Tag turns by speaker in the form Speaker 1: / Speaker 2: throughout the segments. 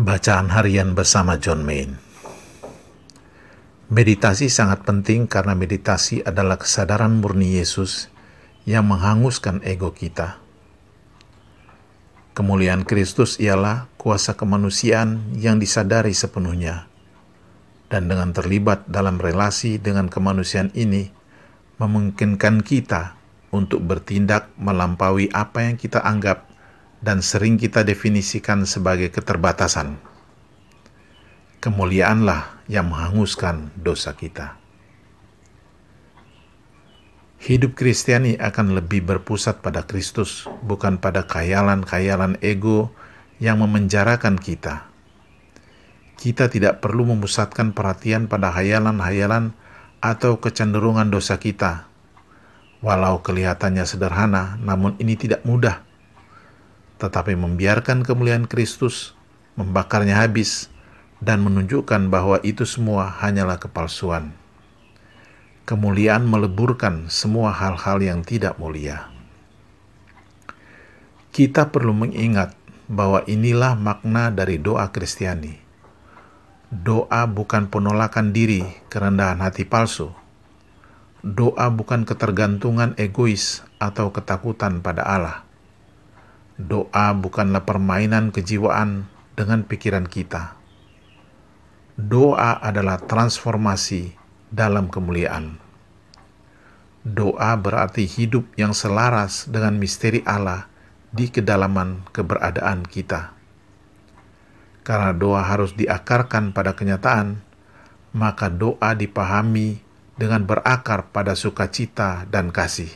Speaker 1: Bacaan harian bersama John Main. Meditasi sangat penting karena meditasi adalah kesadaran murni Yesus yang menghanguskan ego kita. Kemuliaan Kristus ialah kuasa kemanusiaan yang disadari sepenuhnya. Dan dengan terlibat dalam relasi dengan kemanusiaan ini, memungkinkan kita untuk bertindak melampaui apa yang kita anggap dan sering kita definisikan sebagai keterbatasan. Kemuliaanlah yang menghanguskan dosa kita. Hidup Kristiani akan lebih berpusat pada Kristus, bukan pada khayalan-khayalan ego yang memenjarakan kita. Kita tidak perlu memusatkan perhatian pada hayalan-hayalan atau kecenderungan dosa kita. Walau kelihatannya sederhana, namun ini tidak mudah tetapi membiarkan kemuliaan Kristus membakarnya habis dan menunjukkan bahwa itu semua hanyalah kepalsuan. Kemuliaan meleburkan semua hal-hal yang tidak mulia. Kita perlu mengingat bahwa inilah makna dari doa Kristiani. Doa bukan penolakan diri kerendahan hati palsu. Doa bukan ketergantungan egois atau ketakutan pada Allah Doa bukanlah permainan kejiwaan dengan pikiran kita. Doa adalah transformasi dalam kemuliaan. Doa berarti hidup yang selaras dengan misteri Allah di kedalaman keberadaan kita. Karena doa harus diakarkan pada kenyataan, maka doa dipahami dengan berakar pada sukacita dan kasih.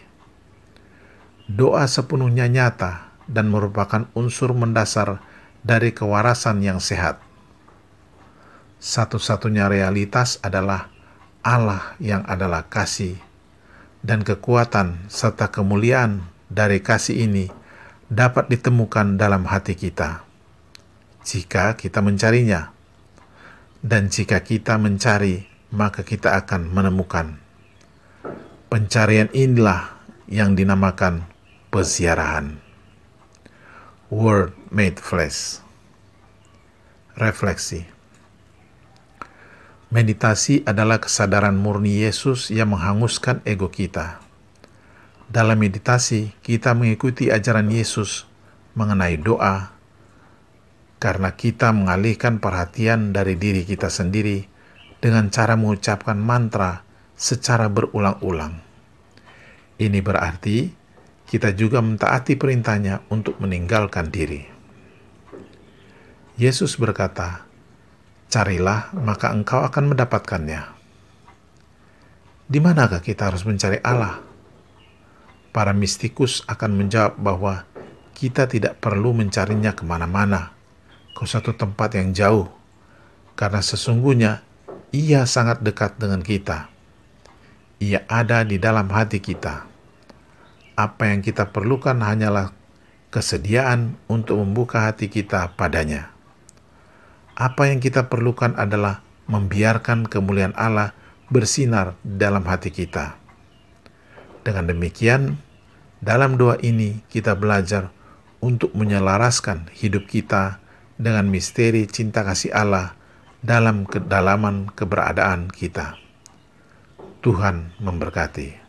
Speaker 1: Doa sepenuhnya nyata dan merupakan unsur mendasar dari kewarasan yang sehat. Satu-satunya realitas adalah Allah yang adalah kasih, dan kekuatan serta kemuliaan dari kasih ini dapat ditemukan dalam hati kita jika kita mencarinya, dan jika kita mencari, maka kita akan menemukan. Pencarian inilah yang dinamakan peziarahan. Word Made Flesh. Refleksi. Meditasi adalah kesadaran murni Yesus yang menghanguskan ego kita. Dalam meditasi, kita mengikuti ajaran Yesus mengenai doa, karena kita mengalihkan perhatian dari diri kita sendiri dengan cara mengucapkan mantra secara berulang-ulang. Ini berarti kita juga mentaati perintahnya untuk meninggalkan diri. Yesus berkata, Carilah, maka engkau akan mendapatkannya. Di manakah kita harus mencari Allah? Para mistikus akan menjawab bahwa kita tidak perlu mencarinya ke mana-mana, ke suatu tempat yang jauh, karena sesungguhnya ia sangat dekat dengan kita. Ia ada di dalam hati kita apa yang kita perlukan hanyalah kesediaan untuk membuka hati kita padanya. Apa yang kita perlukan adalah membiarkan kemuliaan Allah bersinar dalam hati kita. Dengan demikian, dalam doa ini kita belajar untuk menyelaraskan hidup kita dengan misteri cinta kasih Allah dalam kedalaman keberadaan kita. Tuhan memberkati.